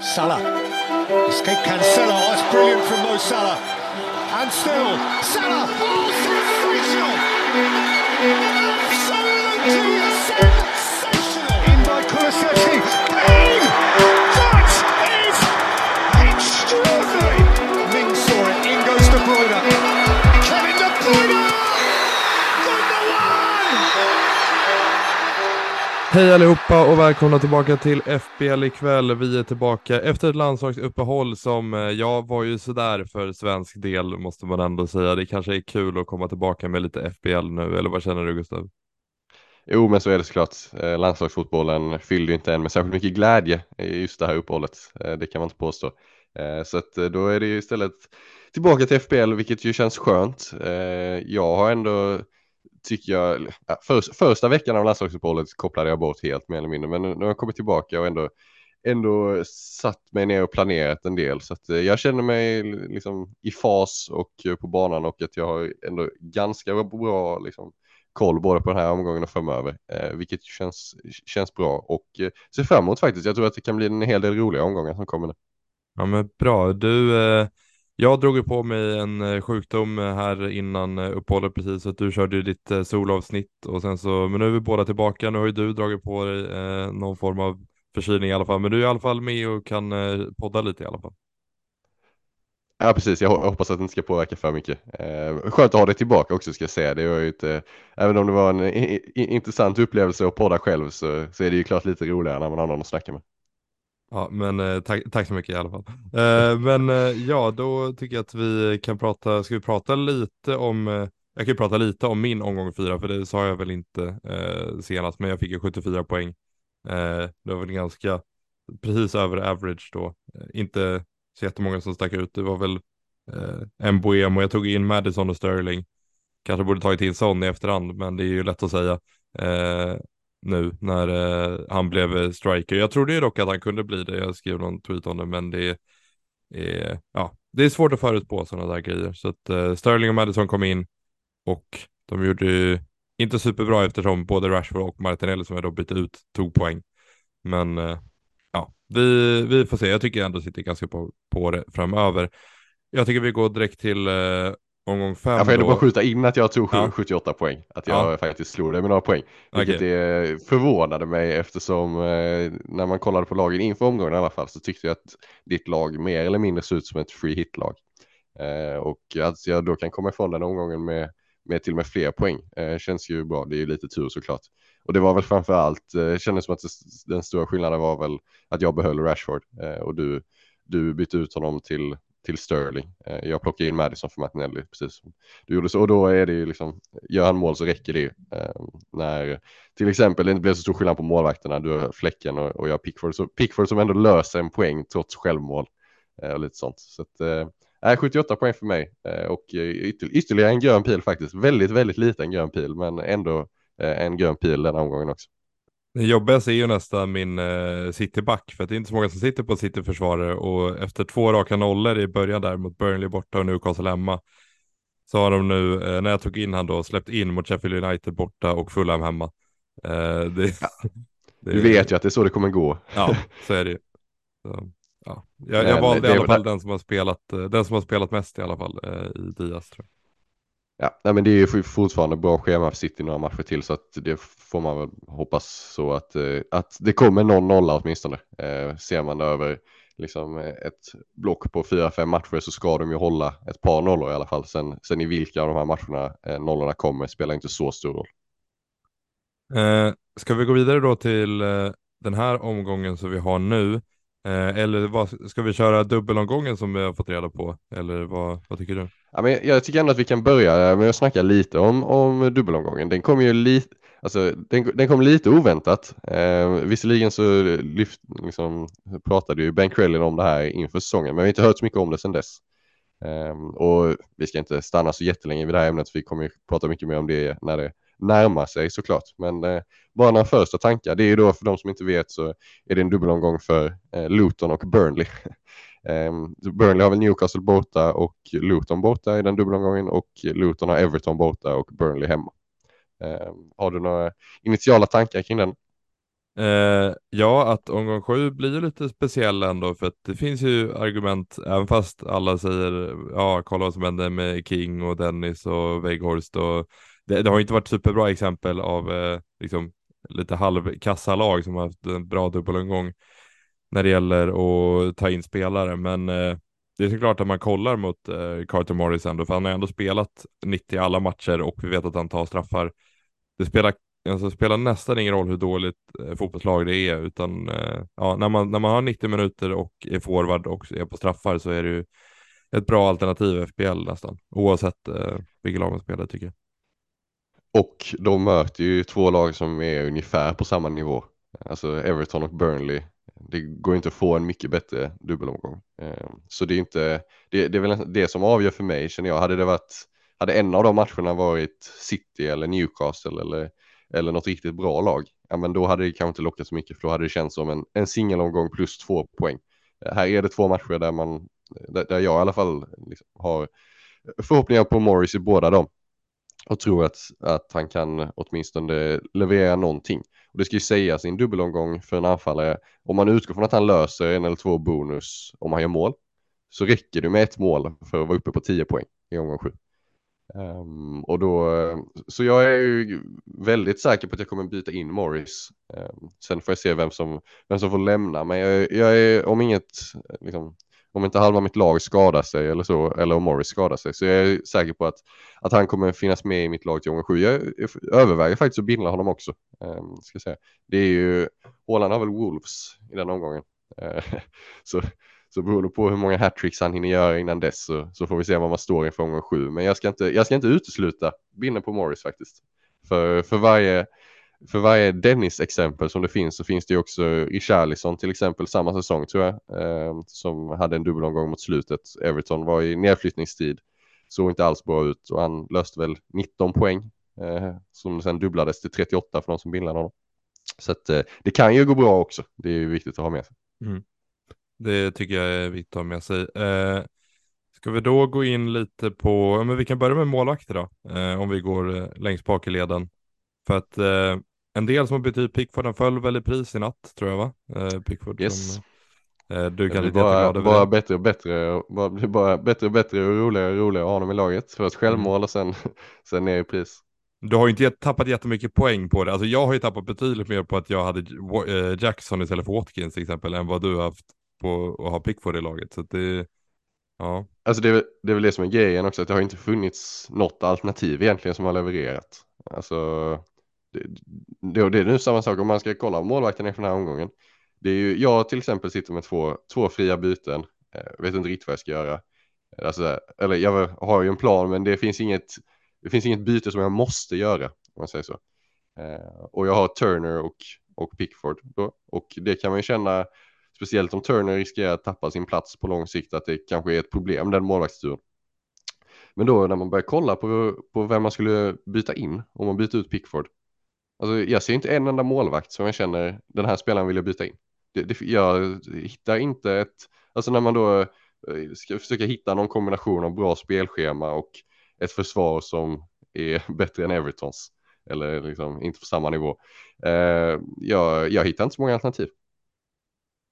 Salah. Escape Cancelo. Oh, it's brilliant from Mo Salah. And still, Salah. Oh, sensational! Hej allihopa och välkomna tillbaka till FBL ikväll. Vi är tillbaka efter ett landslagsuppehåll som, eh, jag ja, var ju sådär för svensk del måste man ändå säga. Det kanske är kul att komma tillbaka med lite FBL nu, eller vad känner du Gustav? Jo, men så är det såklart. Eh, landslagsfotbollen fyllde inte än med särskilt mycket glädje i just det här uppehållet. Eh, det kan man inte påstå. Så att då är det ju istället tillbaka till FBL, vilket ju känns skönt. Jag har ändå, tycker jag, för, första veckan av landslagsuppehållet kopplade jag bort helt mer eller mindre, men nu har jag kommit tillbaka och ändå ändå satt mig ner och planerat en del så att eh, jag känner mig liksom i fas och eh, på banan och att jag har ändå ganska bra liksom koll både på den här omgången och framöver, eh, vilket känns, känns bra och eh, ser fram emot faktiskt. Jag tror att det kan bli en hel del roliga omgångar som kommer nu. Ja men bra, du, eh, jag drog ju på mig en eh, sjukdom eh, här innan eh, uppehållet precis, så att du körde ju ditt solavsnitt och sen så, men nu är vi båda tillbaka, nu har ju du dragit på dig eh, någon form av förkylning i alla fall, men du är i alla fall med och kan eh, podda lite i alla fall. Ja precis, jag hoppas att det inte ska påverka för mycket. Eh, skönt att ha dig tillbaka också ska jag säga. Det var ju inte, även om det var en intressant upplevelse att podda själv så, så är det ju klart lite roligare när man har någon att snacka med. Ja, men eh, tack, tack så mycket i alla fall. Eh, men eh, ja, då tycker jag att vi kan prata, ska vi prata lite om, eh, jag kan ju prata lite om min omgång fyra, för det sa jag väl inte eh, senast, men jag fick ju 74 poäng. Eh, det var väl ganska, precis över average då, eh, inte så jättemånga som stack ut, det var väl eh, en boem och jag tog in Madison och Sterling. Kanske borde tagit in Son i efterhand, men det är ju lätt att säga. Eh, nu när eh, han blev eh, striker. Jag trodde ju dock att han kunde bli det. Jag skrev någon tweet om det, men det är, ja, det är svårt att förutspå sådana där grejer. Så att eh, Sterling och Madison kom in och de gjorde ju inte superbra eftersom både Rashford och Martinelli som jag då bytte ut tog poäng. Men eh, ja, vi, vi får se. Jag tycker jag ändå sitter ganska på, på det framöver. Jag tycker vi går direkt till eh, omgång fem. Jag får ändå då. bara skjuta in att jag tog sju- Ja. 78 poäng. Att jag Ja. faktiskt slog det med några poäng. Vilket Okej. det förvånade mig eftersom eh, när man kollade på lagen inför omgången i alla fall så tyckte jag att ditt lag mer eller mindre såg ut som ett free hit-lag. Eh, och att jag då kan komma ifrån den omgången med, med till och med fler poäng eh, känns ju bra. Det är ju lite tur såklart. Och det var väl framför allt, eh, kändes som att det, den stora skillnaden var väl att jag behöll Rashford eh, och du, du bytte ut honom till, till Sterling. Eh, jag plockar in Madison för Martinelli precis som du gjorde så. Och då är det ju liksom, gör han mål så räcker det ju. Eh, när till exempel det inte blev så stor skillnad på målvakterna, du har Fläcken och, och jag har Pickford, så Pickford som ändå löser en poäng trots självmål eh, och lite sånt. Så att, Nej, 78 poäng för mig och ytter, ytterligare en grön pil faktiskt. Väldigt, väldigt liten grön pil, men ändå en grön pil den omgången också. Det jobbigaste är ju nästan min eh, cityback, för att det är inte så många som sitter på cityförsvarare och efter två raka nollor i början där mot Burnley borta och Newcastle hemma så har de nu, eh, när jag tog in han då, släppt in mot Sheffield United borta och Fulham hemma. Eh, det, det, Du vet ju att det är så det kommer gå. Ja, så är det ju. Så, ja. jag, jag valde i alla fall den som har spelat, eh, den som har spelat mest i alla fall eh, i Diaz tror jag. Ja, nej, men det är ju fortfarande bra schema för City några matcher till så att det får man väl hoppas så att, eh, att det kommer någon nolla åtminstone. Eh, ser man över liksom eh, ett block på fyra, fem matcher så ska de ju hålla ett par nollor i alla fall. Sen, sen i vilka av de här matcherna eh, nollorna kommer spelar inte så stor roll. Eh, ska vi gå vidare då till eh, den här omgången som vi har nu? Eh, eller vad, ska vi köra dubbelomgången som vi har fått reda på? Eller vad, vad tycker du? Ja, men jag tycker ändå att vi kan börja med att snacka lite om, om dubbelomgången. Den kom ju lite, alltså den, den kom lite oväntat. Eh, visserligen så lyft, liksom, pratade ju Ben Crellin om det här inför säsongen, men vi har inte hört så mycket om det sedan dess. Eh, och vi ska inte stanna så jättelänge vid det här ämnet, för vi kommer ju prata mycket mer om det när det närma sig såklart. Men eh, bara några första tankar. Det är ju då för de som inte vet så är det en dubbelomgång för eh, Luton och Burnley. eh, Burnley har väl Newcastle borta och Luton borta i den dubbelomgången och Luton har Everton borta och Burnley hemma. Ehm, har du några initiala tankar kring den? Eh, ja, att omgång sju blir lite speciell ändå för att det finns ju argument, även fast alla säger ja, kolla vad som hände med King och Dennis och Weghorst och det, det har inte varit superbra exempel av eh, liksom lite halvkassa lag som har haft en bra dubbelomgång när det gäller att ta in spelare, men eh, det är såklart att man kollar mot eh, Carter Morris ändå, för han har ändå spelat 90 alla matcher och vi vet att han tar straffar. Det spelar alltså, spelar nästan ingen roll hur dåligt eh, fotbollslag det är, utan eh, ja, när, man, när man har 90 minuter och är forward och är på straffar så är det ju ett bra alternativ i FBL nästan, oavsett eh, vilket lag man spelar tycker jag. Och de möter ju två lag som är ungefär på samma nivå. Alltså Everton och Burnley. Det går inte att få en mycket bättre dubbelomgång. Ehm, så det är inte, det, det är väl det som avgör för mig känner jag. Hade det varit, hade en av de matcherna varit City eller Newcastle eller eller något riktigt bra lag, ja men då hade det kanske inte lockat så mycket för då hade det känts som en, en singelomgång plus två poäng. Eh, här är det två matcher där man, där, där jag i alla fall liksom har förhoppningar på Morris i båda dem och tror att, att han kan åtminstone leverera någonting. Och det ska ju sägas i en dubbelomgång för en anfallare, om man utgår från att han löser en eller två bonus om han gör mål, så räcker det med ett mål för att vara uppe på 10 poäng i omgång 7. Um, ehm, och då, så jag är ju väldigt säker på att jag kommer byta in Morris. Um, sen får jag se vem som, vem som får lämna, men jag, jag är, om inget, liksom, om inte halva mitt lag skadar sig eller så, eller om Morris skadar sig, så jag är säker på att, att han kommer finnas med i mitt lag till gånger sju. Jag, överväger faktiskt att binda honom också. eh, ska säga. Det är ju, Håland har väl Wolves i den omgången. Eh, så så beroende på hur många hattricks han hinner göra innan dess så, så får vi se vad man står inför omgång sju. Men jag ska inte, jag ska inte utesluta binden på Morris faktiskt. För, för varje, för varje Dennis-exempel som det finns så finns det ju också Richarlison till exempel samma säsong tror jag. Eh, som hade en dubbelomgång mot slutet. Everton var i nedflyttningstid. Såg inte alls bra ut och han löste väl 19 poäng. Eh, som sen dubblades till 38 för de som bildade honom. Så att, eh, det kan ju gå bra också. Det är ju viktigt att ha med sig. Mm. Det tycker jag är viktigt att ha med sig. Eh, ska vi då gå in lite på, ja, men vi kan börja med målvakter då, eh, om vi går eh, längst bak i leden. För att eh, en del som har bytt ut Pickford, den föll väl i pris i natt tror jag va? Eh, Pickford yes. som, eh, du kan inte bara, bara bättre och bättre, bara, bara bättre och bättre och roligare och roligare att ha honom i laget. Först självmål mm. och sen, sen ner i pris. Du har ju inte tappat jättemycket poäng på det. Alltså jag har ju tappat betydligt mer på att jag hade Jackson istället för Watkins till exempel än vad du har haft på att ha Pickford i laget. Så det, ja. Alltså det är, det är väl det som är grejen också, att det har inte funnits något alternativ egentligen som har levererat. Alltså, det, det, är nu samma sak om man ska kolla målvakten inför den här omgången. Det är ju, jag till exempel sitter med två, två fria byten, eh, jag vet inte riktigt vad jag ska göra. Eh, alltså, eller jag har ju en plan, men det finns inget, det finns inget byte som jag måste göra, om man säger så. Eh, och jag har Turner och, och Pickford då, och det kan man ju känna speciellt om Turner riskerar att tappa sin plats på lång sikt, att det kanske är ett problem den målvaktsturen. Men då när man börjar kolla på, på vem man skulle byta in om man byter ut Pickford. Alltså jag ser inte en enda målvakt som jag känner den här spelaren vill jag byta in. Det, det, jag hittar inte ett, alltså när man då eh, ska försöka hitta någon kombination av bra spelschema och ett försvar som är bättre än Evertons. Eller liksom inte på samma nivå. Eh, jag, jag hittar inte så många alternativ.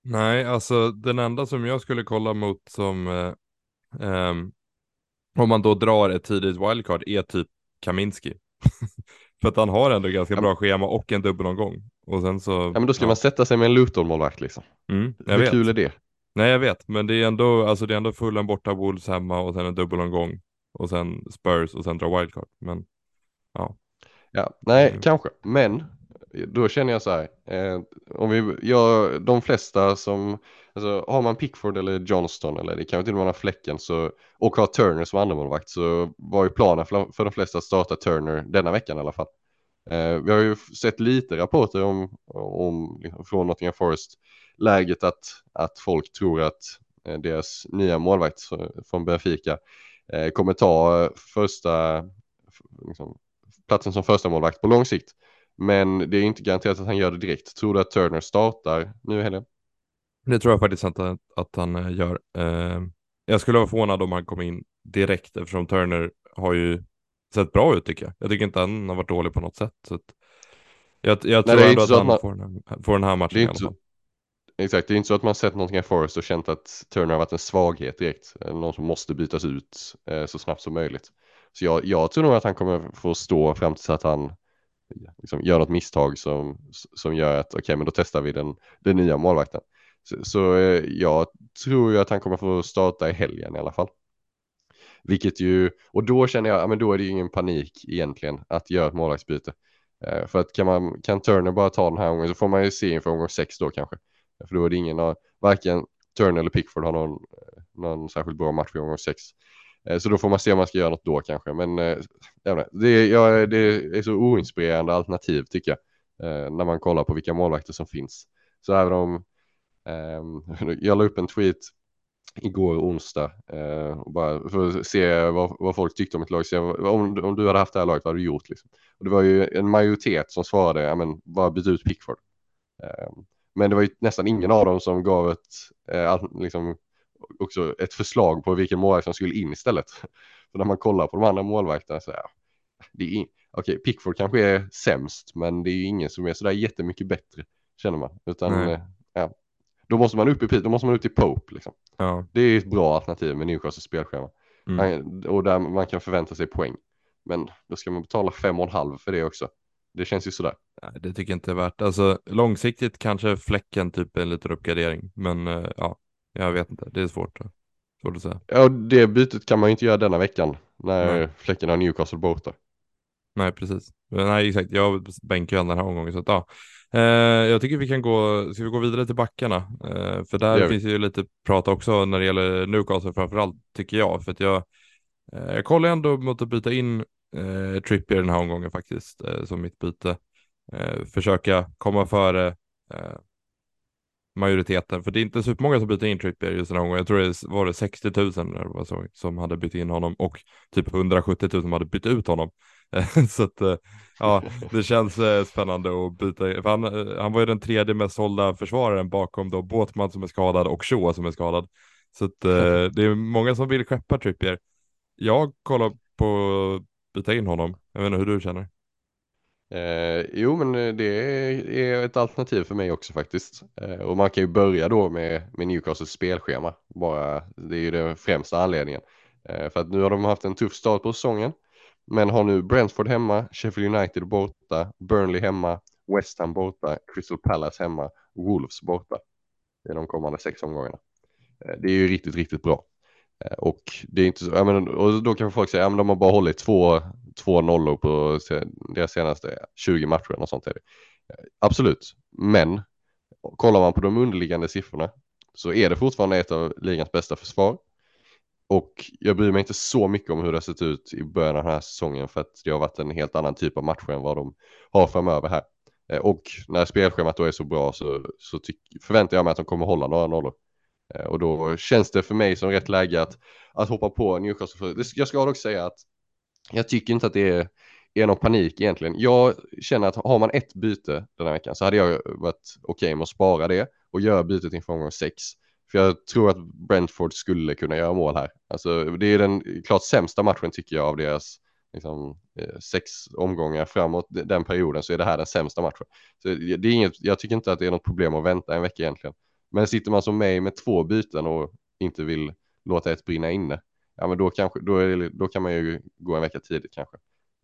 Nej, alltså den enda som jag skulle kolla mot som eh, eh, om man då drar ett tidigt wildcard är typ Kaminski. För att han har ändå ganska ja. bra schema och en dubbelomgång. Och sen så. Ja men då ska ja. man sätta sig med en Luton-målvakt liksom. Mm, Hur vet. kul är det? Nej jag vet, men det är ändå, alltså det är ändå fullen borta Wolves hemma och sen en dubbelomgång. Och sen Spurs och sen dra wildcard. Men ja. Ja, nej mm. kanske, men då känner jag så här, eh, om vi, ja, de flesta som, alltså har man Pickford eller Johnston eller det kan till och med vara Fläcken så, och har Turner som andremålvakt så var ju planen för, för de flesta att starta Turner denna veckan i alla fall. Eh, vi har ju sett lite rapporter om, om liksom, från Nottingham Forest läget att, att folk tror att eh, deras nya målvakt från Benfica eh, kommer ta eh, första liksom, platsen som första målvakt på lång sikt. Men det är inte garanterat att han gör det direkt. Tror du att Turner startar nu i helgen? Det tror jag faktiskt inte att, att han eh, gör. Eh, jag skulle vara förvånad om han kom in direkt eftersom Turner har ju sett bra ut tycker jag. Jag tycker inte han har varit dålig på något sätt. Så Jag, jag Nej, tror ändå att han man- får, den här, får den här matchen i inte alla fall. Exakt, det är inte så att man sett någonting i Forest och känt att Turner har varit en svaghet direkt. Någon som måste bytas ut eh, så snabbt som möjligt. Så jag, jag tror nog att han kommer få stå fram tills att han liksom, gör något misstag som, som gör att okej, men då testar vi den, den nya målvakten. Så, så eh, jag tror ju att han kommer få starta i helgen i alla fall. Vilket ju, och då känner jag, ja men då är det ju ingen panik egentligen att göra ett målvaktsbyte. Eh, för att kan, man, kan Turner bara ta den här gången så får man ju se inför omgång sex då kanske. För då är det ingen av, varken Turner eller Pickford har någon, eh, någon särskilt bra match i omgång sex. Eh, så då får man se om man ska göra något då kanske. Men eh, det, är, ja, det är så oinspirerande alternativ tycker jag. Eh, när man kollar på vilka målvakter som finns. Så även om jag la upp en tweet igår onsdag och bara för att se vad, vad folk tyckte om ett lag. Se, om, om du hade haft det här laget, vad hade du gjort? Liksom? Och det var ju en majoritet som svarade, ja men bara byt ut Pickford. Men det var ju nästan ingen av dem som gav ett, liksom, också ett förslag på vilken målvakt som skulle in istället. För när man kollar på de andra målvakterna så är det är, in- okej, Pickford kanske är sämst, men det är ju ingen som är sådär jättemycket bättre, känner man. Utan, eh, ja, då måste man upp i, då måste man ut i Pope liksom. Ja. Det är ett bra alternativ med Newcastles spelschema. Mm. Och där man kan förvänta sig poäng. Men då ska man betala fem och en halv för det också. Det känns ju sådär. Nej, det tycker jag inte är värt. Alltså långsiktigt kanske fläcken typ en liten uppgradering. Men eh, ja, jag vet inte. Det är svårt, svårt att säga. Ja, det bytet kan man ju inte göra denna veckan. När Nej. fläcken har Newcastle borta. Nej, precis. Nej, exakt. Jag bänkar ju den här omgången. Så att, ja. eh, jag tycker vi kan gå, ska vi gå vidare till backarna? Eh, för där finns ju lite prat också när det gäller Newcastle framförallt, tycker jag. För att jag, eh, jag kollar ändå mot att byta in eh, Trippier den här omgången faktiskt, eh, som mitt byte. Eh, försöka komma före eh, majoriteten. För det är inte supermånga som byter in Trippier just den här gången. Jag tror det var det 60 000 eller vad så, som hade bytt in honom och typ 170 000 som hade bytt ut honom. så att eh, ja, det känns eh, spännande att byta. För han, eh, han var ju den tredje mest sålda försvararen bakom då Båtman som är skadad och Shaw som är skadad. Så att det är många som vill skeppa Trippier. Jag kollar på att byta in honom. Jag vet inte hur du känner. Eh, jo, men eh, det är ett alternativ för mig också faktiskt. Eh, och man kan ju börja då med, med Newcastles spelschema. Bara, det är ju den främsta anledningen. Eh, för att nu har de haft en tuff start på säsongen. Men har nu Brentford hemma, Sheffield United borta, Burnley hemma, West Ham borta, Crystal Palace hemma, Wolves borta. I de kommande sex omgångarna. Eh, det är ju riktigt, riktigt bra. Eh, och det är inte så, menar, och då kan folk säga, ja men de har bara hållit två, två nollor på deras senaste 20 matcher och sånt är det. Eh, absolut, men kollar man på de underliggande siffrorna så är det fortfarande ett av ligans bästa försvar. Och jag bryr mig inte så mycket om hur det har sett ut i början av den här säsongen för att det har varit en helt annan typ av matcher än vad de har framöver här. Eh, och när spelschemat då är så bra så, så tyck, förväntar jag mig att de kommer hålla några nollor. Eh, och då känns det för mig som rätt läge att, att hoppa på Newcastle. Jag ska dock säga att jag tycker inte att det är, är någon panik egentligen. Jag känner att har man ett byte den här veckan så hade jag varit okej med att spara det och göra bytet inför omgång sex. För jag tror att Brentford skulle kunna göra mål här. Alltså det är den klart sämsta matchen tycker jag av deras liksom, eh, sex omgångar framåt den perioden så är det här den sämsta matchen. Så det är inget, jag tycker inte att det är något problem att vänta en vecka egentligen. Men sitter man som mig med två byten och inte vill låta ett brinna inne, ja men då, kanske, då, är det, då kan man ju gå en vecka tidigt kanske.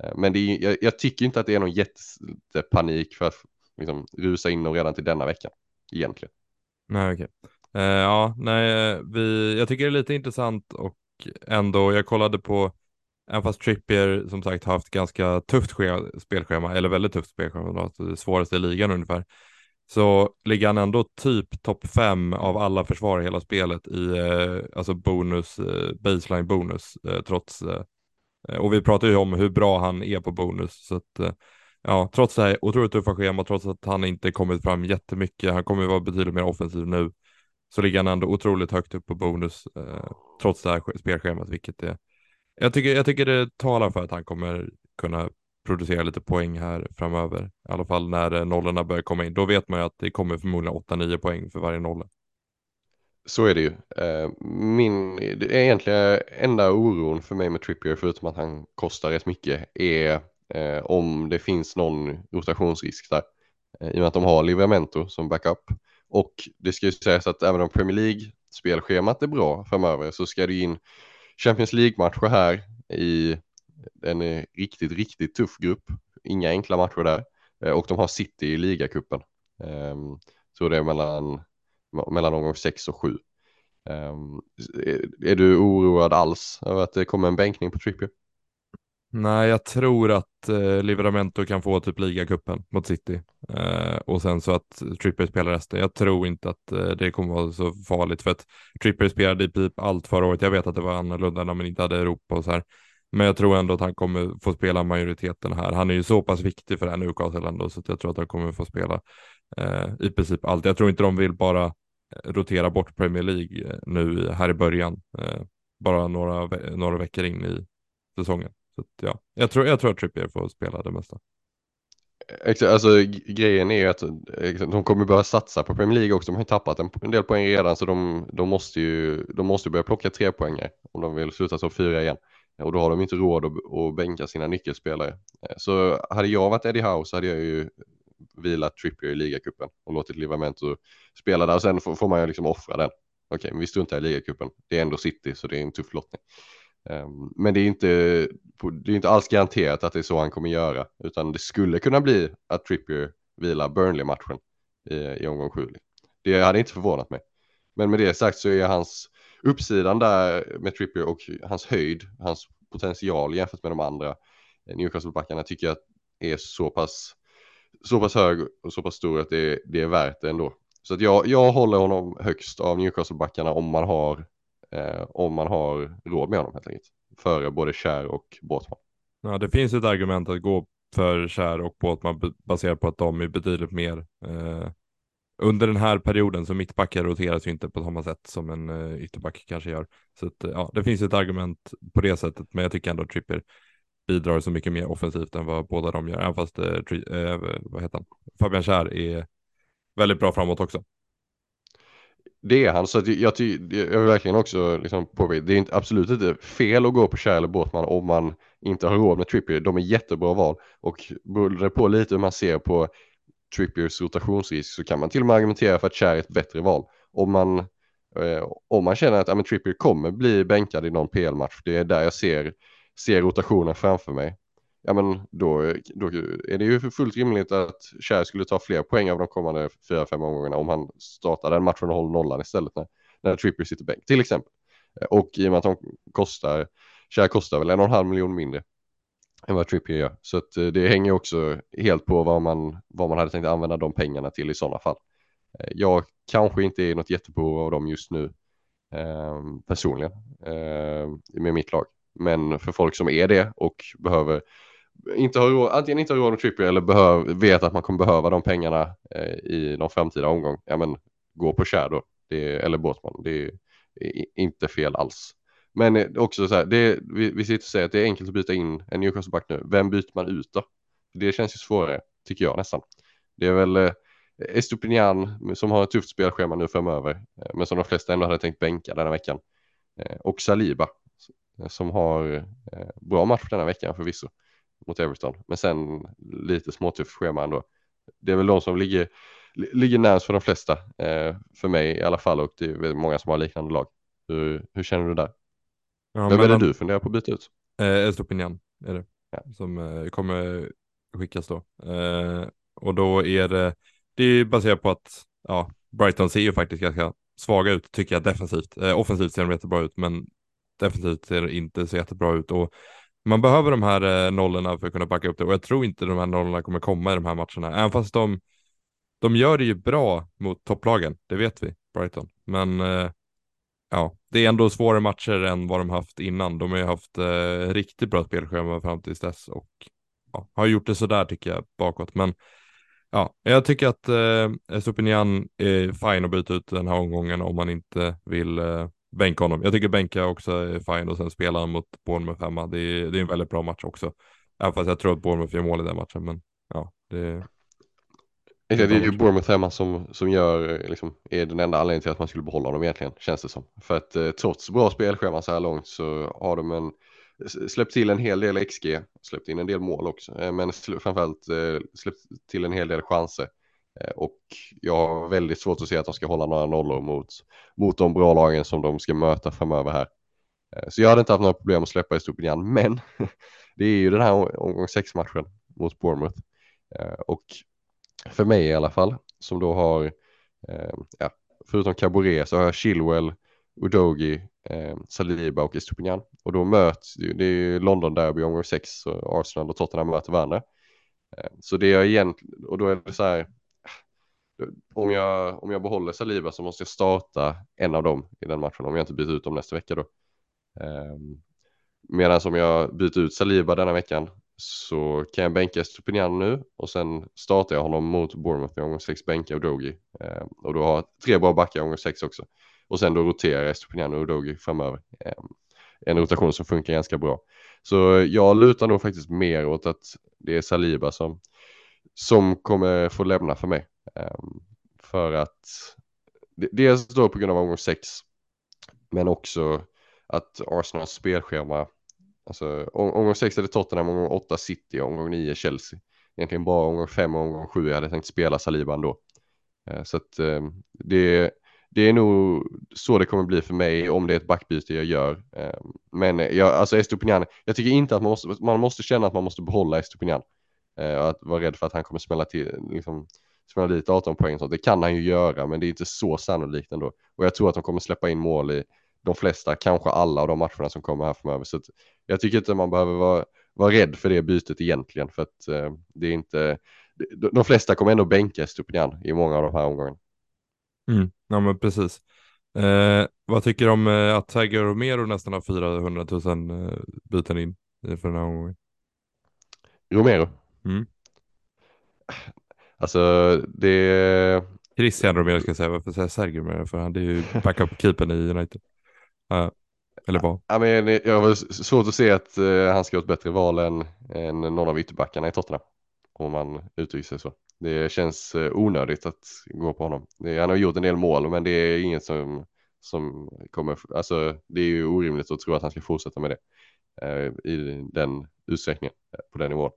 Eh, men det är, jag, jag tycker inte att det är någon jättepanik för att liksom, rusa in dem redan till denna veckan egentligen. Nej, okej. Eh, ja, nej, eh, vi, jag tycker det är lite intressant och ändå, jag kollade på, även fast Trippier som sagt har haft ganska tufft spelschema, eller väldigt tufft spelschema, det svåraste i ligan ungefär, så ligger han ändå typ topp fem av alla försvar i hela spelet i eh, alltså bonus, eh, baseline bonus, eh, trots, eh, eh, och vi pratar ju om hur bra han är på bonus, så att eh, Ja, trots det här otroligt tuffa schema, trots att han inte kommit fram jättemycket, han kommer ju vara betydligt mer offensiv nu, så ligger han ändå otroligt högt upp på bonus, eh, trots det här spelschemat, vilket är, jag tycker, jag tycker det talar för att han kommer kunna producera lite poäng här framöver, i alla fall när eh, nollorna börjar komma in. Då vet man ju att det kommer förmodligen 8-9 poäng för varje nolla. Så är det ju. Eh, min, det är egentligen enda oron för mig med Trippier, förutom att han kostar rätt mycket, är eh, om det finns någon rotationsrisk där. I och med att de har Livramento som backup. Och det ska ju sägas att även om Premier League-spelschemat är bra framöver så ska det in Champions League-matcher här i en eh, riktigt, riktigt tuff grupp. Inga enkla matcher där. Eh, och de har City i ligacupen. Ehm, så det är mellan, mellan omgång 6 och 7. Ehm, eh, är du oroad alls över att det kommer en bänkning på Trippier? Nej, jag tror att eh, Livramento kan få typ ligacupen mot City eh, och sen så att Trippier spelar resten. Jag tror inte att eh, det kommer vara så farligt för att Trippier spelade i princip allt förra året. Jag vet att det var annorlunda när man inte hade Europa och så här. Men jag tror ändå att han kommer få spela majoriteten här. Han är ju så pass viktig för det här Newcastle ändå så att jag tror att han kommer få spela eh, i princip allt. Jag tror inte de vill bara eh, rotera bort Premier League eh, nu här i början. Eh, bara några, några veckor in i säsongen. Så att, ja, jag tror, jag tror att Trippier får spela det mesta. Exakt, alltså grejen är ju att eh, de kommer börja satsa på Premier League också. De har ju tappat en, en del poäng redan så de, de, måste ju de måste börja plocka tre poänger om de vill sluta som fyra igen. Och då har de inte råd att, att bänka sina nyckelspelare. Eh, så hade jag varit Eddie Howe så hade jag ju vilat Trippier i ligacupen och låtit Livamento spela där och sen får, får man ju liksom offra den. Okej, men vi struntar i ligacupen. Det är ändå City så det är en tuff lottning. Ehm, men det är, inte, det är inte alls garanterat att det är så han kommer göra, utan det skulle kunna bli att Trippier vilar Burnley-matchen i, i omgång 7. Det hade inte förvånat mig. Men med det sagt så är hans uppsidan där med Trippier och hans höjd, hans potential jämfört med de andra eh, Newcastle-backarna tycker jag är så pass, så pass hög och så pass stor att det, det är värt det ändå. Så att jag, jag håller honom högst av Newcastle-backarna om man har eh, om man har råd med honom helt enkelt. Före både Kär och Båtman. Ja, det finns ett argument att gå för Kär och Båtman baserat på att de är betydligt mer eh, under den här perioden så mittbackar roteras ju inte på samma sätt som en uh, ytterback kanske gör. Så att, eh, ja, det finns ett argument på det sättet, men jag tycker ändå att Trippier bidrar så mycket mer offensivt än vad båda de gör, även fast uh, uh, vad heter han? Fabian Kär är väldigt bra framåt också. Det är han, så att jag, jag, jag vill verkligen också liksom påpeka, det är inte, absolut inte fel att gå på Kär eller Båtman om man inte har råd med Trippier. De är jättebra val och beror det på lite hur man ser på Trippiers rotationsrisk så kan man till och med argumentera för att Cher är ett bättre val. Om man, eh, om man känner att ja, Trippier kommer bli bänkad i någon PL-match, det är där jag ser, ser rotationen framför mig, ja men då, då är det ju fullt rimligt att Cher skulle ta fler poäng av de kommande fyra, fem omgångarna om han startar den matchen och håller nollan istället när, när Trippier sitter bänk till exempel. Och i och med att de kostar, Cher kostar väl en och en halv miljon mindre än vad Trippier gör. Så att eh, det hänger också helt på vad man, vad man hade tänkt använda de pengarna till i sådana fall. Eh, jag kanske inte är något jättebehov av dem just nu eh, personligen eh, med mitt lag. Men för folk som är det och behöver inte har råd, antingen inte har råd med Trippier eller behöv, vet att man kommer behöva de pengarna eh, i någon framtida omgång, ja men gå på Shadow det, eller Båtman, det är inte fel alls. Men eh, också så här, det, vi, vi sitter och säger att det är enkelt att byta in en Newcastle-back nu, vem byter man ut då? Det känns ju svårare, tycker jag nästan. Det är väl eh, Estupinian som har ett tufft spelschema nu framöver, eh, men som de flesta ändå hade tänkt bänka denna veckan. Eh, och Saliba eh, som har eh, bra match denna veckan förvisso mot Everton. Men sen lite småtufft schema ändå. Det är väl de som ligger, ligger närmast för de flesta. Eh, för mig i alla fall och det är många som har liknande lag. Hur, hur känner du där? Ja, Vem är det du funderar på att byta ut? Eh, Estopinian är det. Ja. Som eh, kommer skickas då. Eh, och då är det, det är baserat på att ja, Brighton ser ju faktiskt ganska svaga ut tycker jag defensivt. Eh, offensivt ser de jättebra ut men defensivt ser det inte så jättebra ut och man behöver de här eh, nollorna för att kunna backa upp det och jag tror inte de här nollorna kommer komma i de här matcherna. Även fast de, de gör det ju bra mot topplagen, det vet vi, Brighton. Men eh, ja, det är ändå svårare matcher än vad de haft innan. De har ju haft eh, riktigt bra spelschema fram tills dess och ja, har gjort det sådär tycker jag bakåt. Men ja, jag tycker att eh, Estopinian är fine att byta ut den här omgången om man inte vill eh, bänka honom. Jag tycker bänka också är fine och sen spela han mot Bournemouth hemma. Det är, det är en väldigt bra match också. Även fast jag tror att Bournemouth gör mål i den matchen. Men ja, det, det är ju Bournemouth hemma som, som gör, liksom, är den enda anledningen till att man skulle behålla honom egentligen, känns det som. För att eh, trots bra spelschema så här långt så har de en släppt till en hel del XG, släppt in en del mål också, eh, men framförallt eh, släppt till en hel del chanser. Eh, och jag har väldigt svårt att se att de ska hålla några nollor mot, mot de bra lagen som de ska möta framöver här. Så jag hade inte haft några problem att släppa Estupinian, men det är ju den här omgång 6 matchen mot Bournemouth. Och för mig i alla fall, som då har, eh, ja, förutom Caboret så har jag Chilwell, Udogi, eh, Saliba och Estupinian. Och då möts det är ju London Derby omgång 6 och Arsenal och Tottenham möter varandra. Eh, så det är egentligen, och då är det så här, eh, om jag, om jag behåller Saliba så måste jag starta en av dem i den matchen om jag inte byter ut dem nästa vecka då. Eh, Medan om jag byter ut Saliba denna veckan så kan jag bänka Stupinian nu och sen startar jag honom mot Bournemouth i omgång 6 bänka och Dogi. Eh, och då har jag tre bra backar i omgång 6 också. Och sen då roterar Estopiniano och Dogi framöver. Eh, en rotation som funkar ganska bra. Så jag lutar nog faktiskt mer åt att det är Saliba som, som kommer få lämna för mig. Eh, för att dels då på grund av omgång 6 men också att Arsenals spelschema Alltså omgång 6 är det Tottenham, omgång 8 City, omgång 9 Chelsea. Egentligen bara omgång 5 och omgång 7 jag hade tänkt spela Saliba ändå. Eh, så att eh, det, det är nog så det kommer bli för mig om det är ett backbyte jag gör. Eh, men jag, alltså Estopinian, jag tycker inte att man måste, man måste känna att man måste behålla Estopinian. Att vara rädd för att han kommer smälla till, liksom, smälla dit 18 poäng. Så det kan han ju göra, men det är inte så sannolikt ändå. Och jag tror att de kommer släppa in mål i de flesta, kanske alla av de matcherna som kommer här framöver. Så jag tycker inte man behöver vara, vara rädd för det bytet egentligen, för att eh, det är inte, de flesta kommer ändå bänka Estopinian i många av de här omgångarna. Mm, ja men precis. Eh, vad tycker du om eh, att Tiger Romero nästan har 400 000 eh, byten in för den här omgången? Romero? Mm. Alltså det... Christian Romero ska jag säga, varför säger Sergio Romero? För han är ju backup-keepern i United. Uh, eller vad? Ja, men jag har svårt att se att uh, han ska ha ett bättre val än, än någon av ytterbackarna i Tottenham. Om man uttrycker sig så. Det känns uh, onödigt att gå på honom. Han har gjort en del mål men det är inget som, som kommer, alltså det är ju orimligt att tro att han ska fortsätta med det eh, i den utsträckningen på den nivån.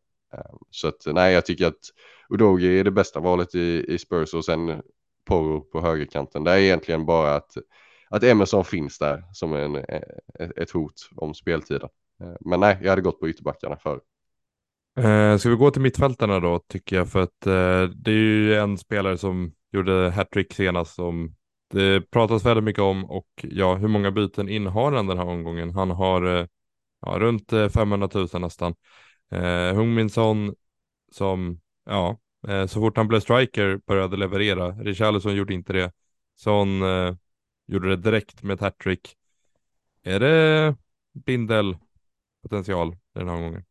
Så att nej, jag tycker att Udogi är det bästa valet i, i Spurs och sen Porro på högerkanten. Det är egentligen bara att, att Emerson finns där som en, eh, ett hot om speltiden. Eh, men nej, jag hade gått på ytterbackarna förr. Eh, ska vi gå till mittfältarna då tycker jag för att eh, det är ju en spelare som gjorde hattrick senast som det pratas väldigt mycket om och ja, hur många byten innehar han den här omgången? Han har eh, ja, runt eh, 500 000 nästan. Eh, Hungminsson som, ja, eh, så fort han blev striker började leverera. Richarlison gjorde inte det. Son eh, gjorde det direkt med ett hattrick. Är det bindelpotential den här gången?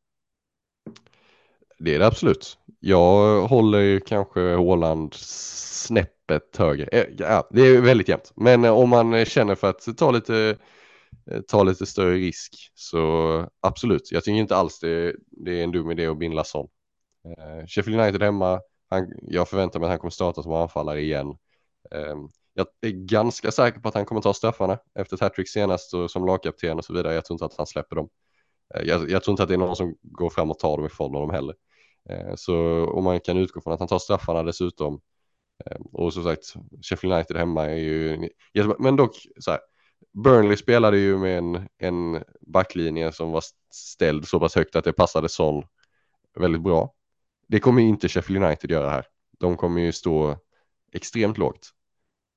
Det är det absolut. Jag håller kanske Håland snäppet högre. Eh, ja, det är väldigt jämnt. Men eh, om man känner för att ta lite, eh, ta lite större risk så absolut. Jag tycker inte alls det, det är en dum idé att binda sån. Sheffield United hemma. Han, jag förväntar mig att han kommer starta som anfallare igen. Ehm, jag är ganska säker på att han kommer ta straffarna efter ett hattrick senast och som lagkapten och så vidare. Jag tror inte att han släpper dem. Eh, jag, jag, tror inte att det är någon som går fram och tar dem ifrån honom heller. Eh, så om man kan utgå från att han tar straffarna dessutom. Eh, och som sagt, Sheffield United hemma är ju, men dock så här, Burnley spelade ju med en, en backlinje som var ställd så pass högt att det passade Son väldigt bra. Det kommer ju inte Sheffield United göra här. De kommer ju stå extremt lågt.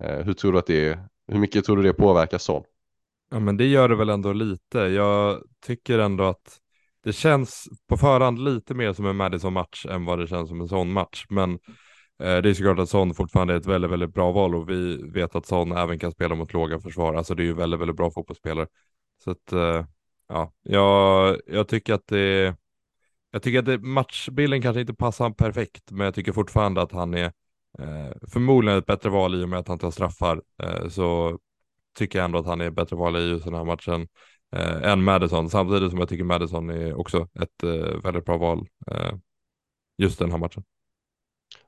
Eh, hur tror du att det, hur mycket tror du det påverkar Son? Ja men det gör det väl ändå lite. Jag tycker ändå att det känns på förhand lite mer som en Madison-match än vad det känns som en sån match. Men eh, det är såklart att Son fortfarande är ett väldigt, väldigt bra val och vi vet att Son även kan spela mot låga försvar. Alltså det är ju väldigt, väldigt bra fotbollsspelare. Så att eh, ja, jag, jag tycker att det jag tycker att det, matchbilden kanske inte passar han perfekt, men jag tycker fortfarande att han är förmodligen ett bättre val i och med att han tar straffar. Eh, så tycker jag ändå att han är bättre val i just den här matchen eh, än Madison. Samtidigt som jag tycker Madison är också ett eh, väldigt bra val eh, just den här matchen.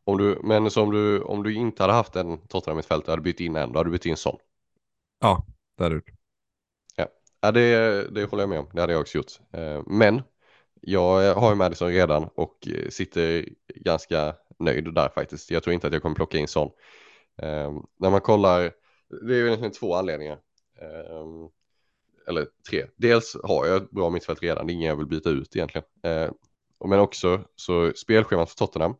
Om du, men så om du, om du inte hade haft en Tottenham mittfältare, hade du bytt in en, då hade du bytt in sån. Ja, det hade du. Ja. Ja, det, det håller jag med om. Det hade jag också gjort. Eh, men jag har ju Madison redan och sitter ganska nöjd där faktiskt. Jag tror inte att jag kommer plocka in sån. Ehm, när man kollar, det är ju egentligen två anledningar. Ehm, eller tre. Dels har jag ett bra mittfält redan, det är ingen jag vill byta ut egentligen. Ehm, men också så spelschemat för Tottenham.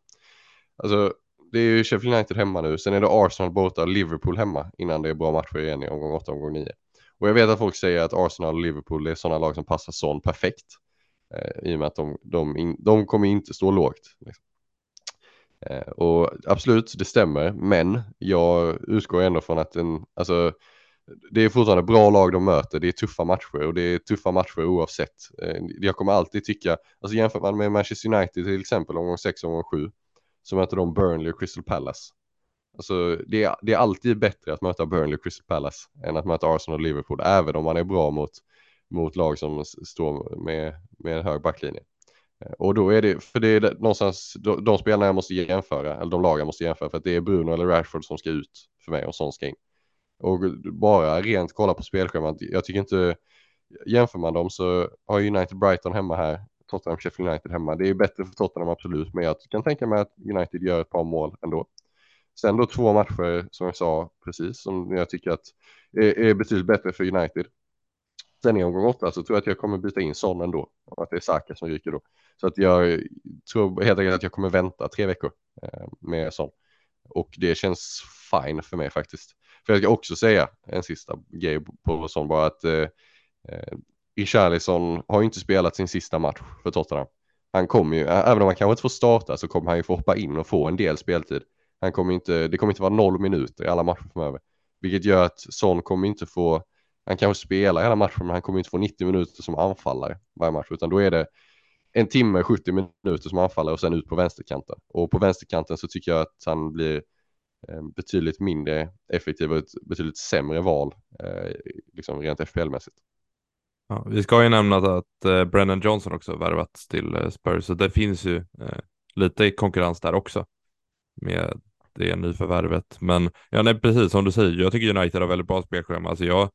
Alltså det är ju Sheffield United hemma nu, sen är det Arsenal borta och Liverpool hemma innan det är bra matcher igen i omgång 8 omgång 9. Och jag vet att folk säger att Arsenal och Liverpool är sådana lag som passar sån perfekt. Eh, I och med att de, de, in, de kommer inte stå lågt. Liksom. Eh, och absolut, det stämmer, men jag utgår ändå från att en, alltså, det är fortfarande bra lag de möter, det är tuffa matcher och det är tuffa matcher oavsett. Eh, jag kommer alltid tycka, alltså jämför man med Manchester United till exempel omgång 6 och omgång 7 så möter de Burnley och Crystal Palace. Alltså det är, det är alltid bättre att möta Burnley och Crystal Palace än att möta Arsenal och Liverpool, även om man är bra mot, mot lag som står med, med en hög backlinje. Eh, och då är det, för det är någonstans de, de spelarna jag måste jämföra, eller de lag jag måste jämföra, för att det är Bruno eller Rashford som ska ut för mig och sån ska in. Och bara rent kolla på spelschemat, jag tycker inte, jämför man dem så har United Brighton hemma här, Tottenham Sheffield United hemma. Det är bättre för Tottenham absolut, men jag kan tänka mig att United gör ett par mål ändå. Sen då två matcher som jag sa precis som jag tycker att är, är betydligt bättre för United. Sen i omgång åtta så tror jag att jag kommer byta in Son ändå. Att det är Saka som ryker då. Så att jag tror helt enkelt att jag kommer vänta tre veckor eh, med Son. Och det känns fine för mig faktiskt. För jag ska också säga en sista grej på Son bara att eh, eh Richarlison har ju inte spelat sin sista match för Tottenham. Han kommer ju, även om han kanske inte får starta så kommer han ju få hoppa in och få en del speltid. Han kommer inte, det kommer inte vara noll minuter i alla matcher framöver. Vilket gör att Son kommer inte få, han kanske spelar hela matchen men han kommer inte få 90 minuter som anfallare varje match utan då är det en timme, 70 minuter som anfallare och sen ut på vänsterkanten. Och på vänsterkanten så tycker jag att han blir eh, betydligt mindre effektiv och ett betydligt sämre val eh, liksom rent FPL-mässigt. Ja, vi ska ju nämna att eh, Brennan Johnson också värvats till Spurs, så det finns ju lite konkurrens där också med det nyförvärvet. Men ja, nej, precis som du säger, jag tycker United har väldigt bra spelschema. Alltså jag,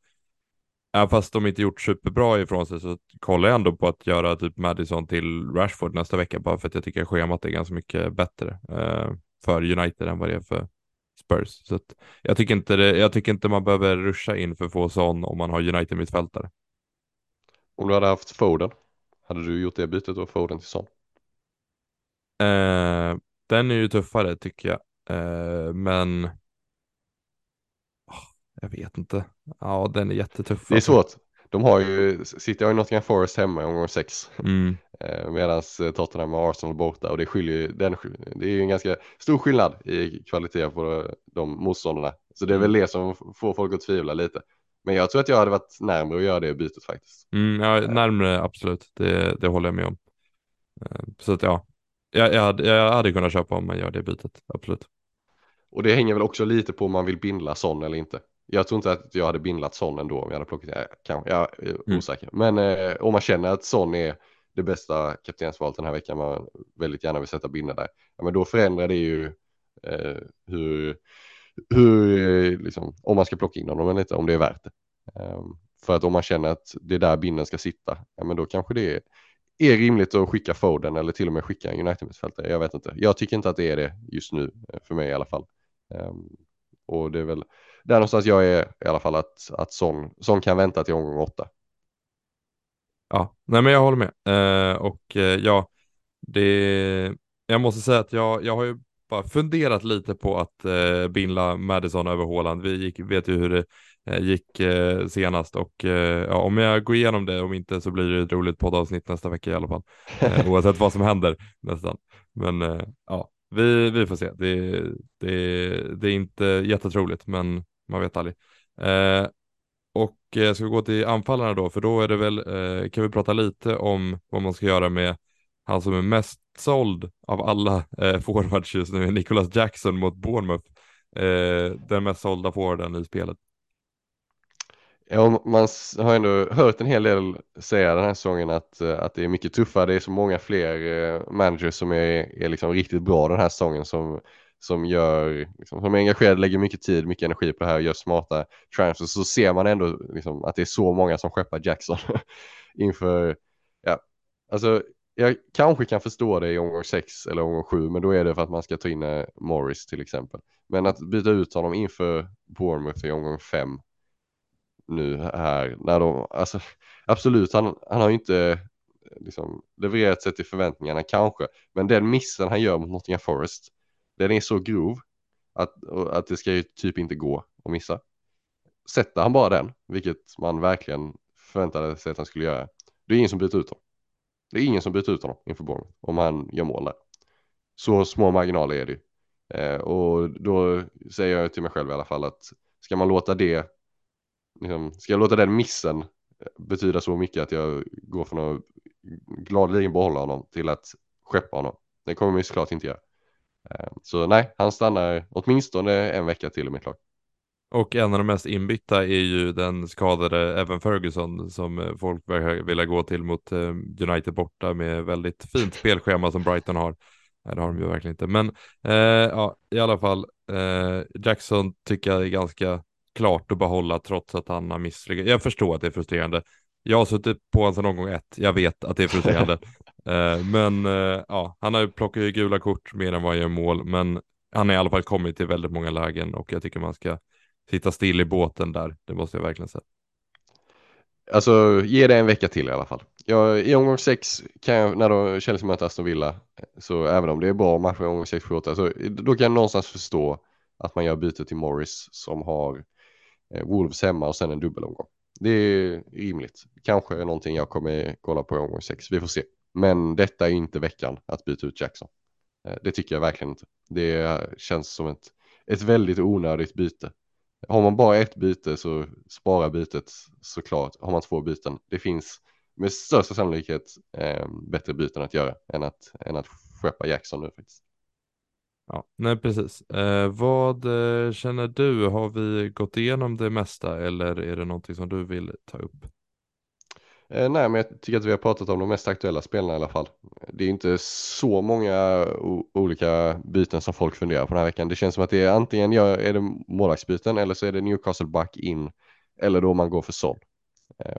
även fast de inte gjort superbra ifrån sig så kollar jag ändå på att göra typ Madison till Rashford nästa vecka bara för att jag tycker schemat är ganska mycket bättre eh, för United än vad det är för Spurs. Så jag, tycker inte det, jag tycker inte man behöver ruscha in för att få sån om man har United mittfältare. Om du hade haft Foden, hade du gjort det bytet då, Foden till Son? Eh, den är ju tuffare tycker jag. Eh, men jag vet inte. Ja, den är jättetuff. Det är svårt. De har ju, City har ju Nottingham Forest hemma i omgång sex. Mm. Eh, Medan Tottenham och Arsenal borta och det skiljer den, det är ju en ganska stor skillnad i kvalitet på de motståndarna. Så det är väl mm. det som får folk att tvivla lite. Men jag tror att jag hade varit närmare att göra det bytet faktiskt. Mm, ja, eh. närmare absolut, det, det håller jag med om. Eh, så att ja, jag, jag, hade, jag hade kunnat köpa om man gör det bytet, absolut. Och det hänger väl också lite på om man vill bindla sån eller inte. Jag tror inte att jag hade bindlat sån ändå om jag hade plockat, jag, kan, jag är mm. osäker. Men eh, om man känner att sån är det bästa kaptensvalet den här veckan, man väldigt gärna vill sätta binda där, ja, men då förändrar det ju eh, hur, hur, liksom, om man ska plocka in honom eller inte, om det är värt det. Um, för att om man känner att det är där binden ska sitta, ja men då kanske det är, är rimligt att skicka Foden eller till och med skicka en United-mittfältare. Jag vet inte. Jag tycker inte att det är det just nu, eh, för mig i alla fall. Um, och det är väl där någonstans jag är i alla fall att, att sån, sån kan vänta till omgång åtta. Ja, nej men jag håller med. Uh, och uh, ja, det, jag måste säga att jag, jag har ju bara funderat lite på att eh, binda Madison över Håland. Vi gick, vet ju hur det eh, gick eh, senast och eh, ja, om jag går igenom det, om inte så blir det ett roligt poddavsnitt nästa vecka i alla fall. Eh, oavsett vad som händer nästan. Men eh, ja, vi, vi får se. Det, det, det är inte jättetroligt, men man vet aldrig. Eh, och eh, ska vi gå till anfallarna då, för då är det väl, eh, kan vi prata lite om vad man ska göra med han som är mest såld av alla eh, forwards just nu Nicholas Jackson mot Bournemouth. Eh, den mest sålda forwarden i spelet. Ja, man har ändå hört en hel del säga den här säsongen att, att det är mycket tuffare. Det är så många fler managers som är, är liksom riktigt bra den här säsongen som, som gör, liksom, som är engagerade, lägger mycket tid, mycket energi på det här och gör smarta transfers så ser man ändå liksom, att det är så många som skeppar Jackson inför, ja, alltså jag kanske kan förstå det i omgång 6 eller omgång 7 men då är det för att man ska ta in eh, Morris till exempel. Men att byta ut honom inför Bournemouth i omgång 5 nu här när de, alltså absolut han, han har ju inte liksom levererat sig till förväntningarna kanske, men den missen han gör mot Nottingham Forest, den är så grov att, att det ska ju typ inte gå att missa. Sätter han bara den, vilket man verkligen förväntade sig att han skulle göra, det är ingen som byter ut honom. Det är ingen som byter ut honom inför Bournemouth om han gör mål där. Så små marginaler är det ju. Eh, och då säger jag till mig själv i alla fall att ska man låta det, liksom, ska jag låta den missen betyda så mycket att jag går från att gladeligen behålla honom till att skeppa honom. Det kommer man ju såklart inte göra. Eh, så nej, han stannar åtminstone en vecka till i mitt lag. Och en av de mest inbytta är ju den skadade Evan Ferguson som folk verkar vilja gå till mot eh, United borta med väldigt fint spelschema som Brighton har. Nej, det har de ju verkligen inte. Men eh, ja, i alla fall, eh, Jackson tycker jag är ganska klart att behålla trots att han har misslyckats. Jag förstår att det är frustrerande. Jag har suttit på honom sedan omgång ett. Jag vet att det är frustrerande. Eh, men eh, ja, han har ju plockat ju gula kort mer än vad han gör mål. Men han har i alla fall kommit till väldigt många lägen och jag tycker man ska sitta still i båten där. Det måste jag verkligen säga. Alltså ge det en vecka till i alla fall. Jag, I omgång sex kan jag, när då Chelsea möter Aston Villa, så även om det är bra matcher i omgång 6, 7, 8, så då kan jag någonstans förstå att man gör byte till Morris som har eh, Wolves hemma och sen en dubbelomgång. Det är rimligt. Kanske är någonting jag kommer kolla på i omgång 6. Vi får se. Men detta är inte veckan att byta ut Jackson. Eh, det tycker jag verkligen inte. Det känns som ett, ett väldigt onödigt byte. Har man bara ett byte så spara bytet såklart. Har man två byten, det finns med största sannolikhet eh, bättre byten att göra än att, än att skeppa Jackson nu faktiskt. Ja, nej precis. Eh, vad eh, känner du? Har vi gått igenom det mesta eller är det någonting som du vill ta upp? Eh, nej, men jag tycker att vi har pratat om de mest aktuella spelarna i alla fall. Det är inte så många olika byten som folk funderar på den här veckan. Det känns som att det är antingen gör, är det målvaktsbyten eller så är det Newcastle back in eller då man går för sån. Eh,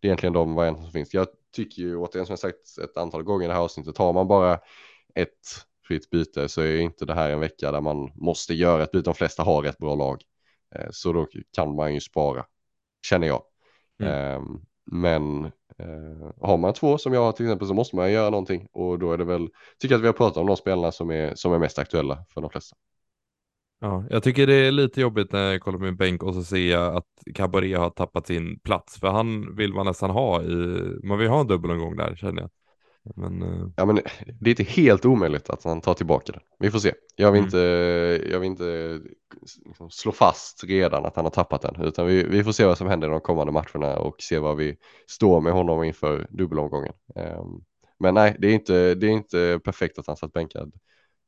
det är egentligen de varianter som finns. Jag tycker ju återigen som jag sagt ett antal gånger i det här avsnittet, har man bara ett fritt byte så är inte det här en vecka där man måste göra ett byte. De flesta har ett bra lag. Eh, så då kan man ju spara, känner jag. Mm. Men eh, har man två som jag har till exempel så måste man göra någonting och då är det väl, tycker jag att vi har pratat om de spelarna som är, som är mest aktuella för de flesta. Ja, jag tycker det är lite jobbigt när jag kollar på min bänk och så ser jag att Cabaret har tappat sin plats, för han vill man nästan ha i, man vill ha en dubbelomgång där känner jag. Men, uh... Ja, men det är inte helt omöjligt att han tar tillbaka det. Vi får se. Jag vill mm. inte, jag vill inte liksom slå fast redan att han har tappat den, utan vi, vi får se vad som händer de kommande matcherna och se vad vi står med honom inför dubbelomgången. Um, men nej, det är, inte, det är inte perfekt att han satt bänkad,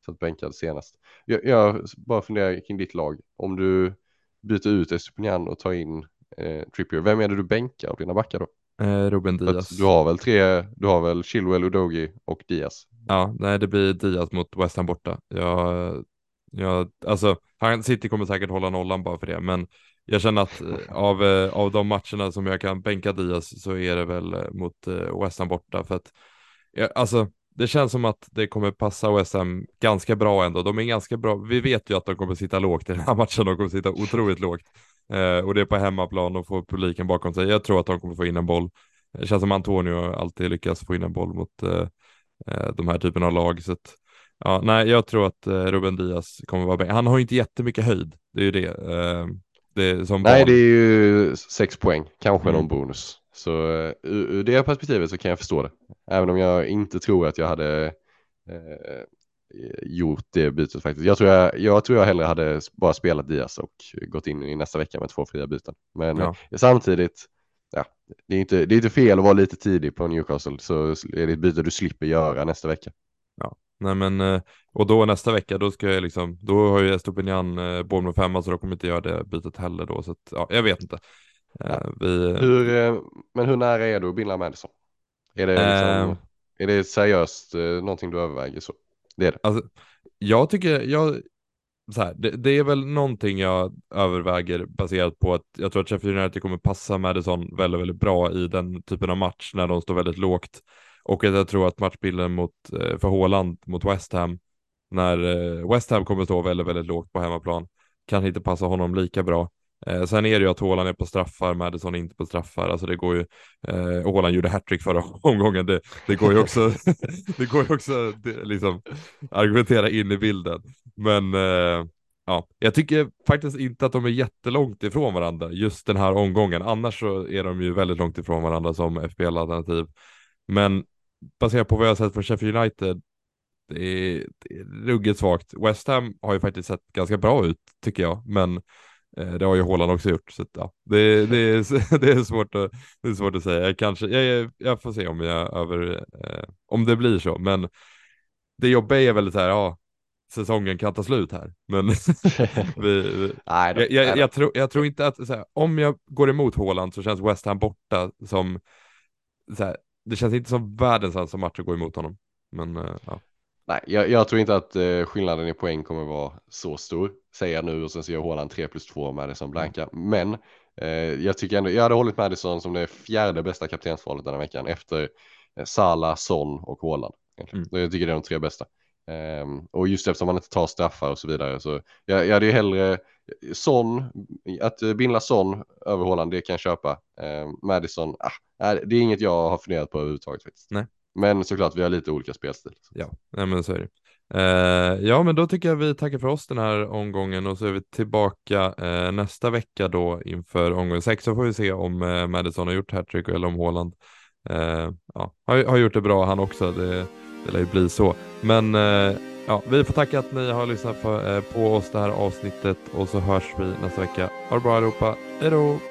satt bänkad senast. Jag, jag bara funderar kring ditt lag. Om du byter ut Estupinian och tar in eh, Trippier, vem är det du bänkar av dina backar då? Eh, Ruben Diaz. Du har väl tre, du har väl Chilwell, Udogi och Diaz? Ja, nej det blir Diaz mot West Ham borta. Jag, jag, alltså, han, City kommer säkert hålla nollan bara för det, men jag känner att eh, av, eh, av de matcherna som jag kan bänka Diaz så är det väl eh, mot West Ham borta för att, alltså det känns som att det kommer passa West Ham ganska bra ändå. De är ganska bra. Vi vet ju att de kommer sitta lågt i den här matchen. De kommer sitta otroligt lågt. Eh, och det är på hemmaplan och får publiken bakom sig. Jag tror att de kommer få in en boll. Det känns som Antonio alltid lyckas få in en boll mot eh, eh de här typen av lag. Så att, ja, nej, jag tror att eh, Ruben Diaz kommer vara bättre. Han har ju inte jättemycket höjd. Det är ju det. Eh, det som nej, barn. det är ju sex poäng, kanske mm. någon bonus. Så uh, ur det perspektivet så kan jag förstå det. Även om jag inte tror att jag hade gjort det bytet faktiskt. Jag tror jag, jag tror jag hellre hade bara spelat Diaz och gått in i nästa vecka med två fria byten. Men ja. samtidigt, ja, det, är inte, det är inte fel att vara lite tidig på Newcastle så är det ett byte du slipper göra nästa vecka. Ja, nej men eh, och då nästa vecka då ska jag liksom, då har ju Estopinian eh, Bournemouth femma så då kommer inte jag göra det bytet heller då så att, ja, jag vet inte. Ja. Eh, vi... hur, eh, men hur nära är du att binda Madison? Är det, liksom, äh... är det seriöst någonting du överväger så? Det är det. Alltså, jag tycker, jag, så här, det, det, är väl någonting jag överväger baserat på att jag tror att Sheffield United kommer passa Madison väldigt, väldigt bra i den typen av match när de står väldigt lågt. Och att jag tror att matchbilden mot, eh, för Håland mot West Ham, när eh, West Ham kommer stå väldigt, väldigt lågt på hemmaplan, kan inte passa honom lika bra. Eh, sen är det ju att Håland är på straffar, Madison är inte på straffar. Alltså det går ju, eh, Håland gjorde hattrick förra omgången. Det, det går ju också, det går ju också det, liksom argumentera in i bilden. Men eh, ja, jag tycker faktiskt inte att de är jättelångt ifrån varandra just den här omgången. Annars så är de ju väldigt långt ifrån varandra som FPL-alternativ. Men baserat på vad jag har sett från Sheffield United, det är, det är ruggigt svagt. West Ham har ju faktiskt sett ganska bra ut tycker jag, men det har ju Håland också gjort, så ja, det, det, är, det, är svårt att, det är svårt att säga. Jag, kanske, jag, jag får se om, jag över, eh, om det blir så, men det jobbiga är väl så här, ja, säsongen kan ta slut här. Men vi, vi, jag, jag, jag, tror, jag tror inte att, här, om jag går emot Håland så känns West Ham borta som, här, det känns inte som världens sämsta match att gå emot honom. Men eh, ja. Nej, jag, jag, tror inte att eh, skillnaden i poäng kommer vara så stor, säger jag nu och sen ser jag Håland 3 plus 2 Madison blanka. Men eh, jag tycker ändå, jag hade hållit Madison som det fjärde bästa kaptensvalet den här veckan efter eh, Sala, Son och Håland. Mm. Jag tycker det är de tre bästa. Um, och just eftersom man inte tar straffar och så vidare så jag, jag hade ju hellre Son, att bindla Son över Håland, det kan jag köpa. Um, Madison, ah, det är inget jag har funderat på överhuvudtaget faktiskt. Nej. Men såklart, vi har lite olika spelstil. Ja, nej men så är det. Uh, ja, men då tycker jag vi tackar för oss den här omgången och så är vi tillbaka uh, nästa vecka då inför omgång sex så får vi se om uh, Madison har gjort hattrick eller om Håland ja, har, har gjort det bra han också. Det, det lär ju bli så. Men ja, vi får tacka att ni har lyssnat på, på oss det här avsnittet och så hörs vi nästa vecka. Ha det bra allihopa. Hej då!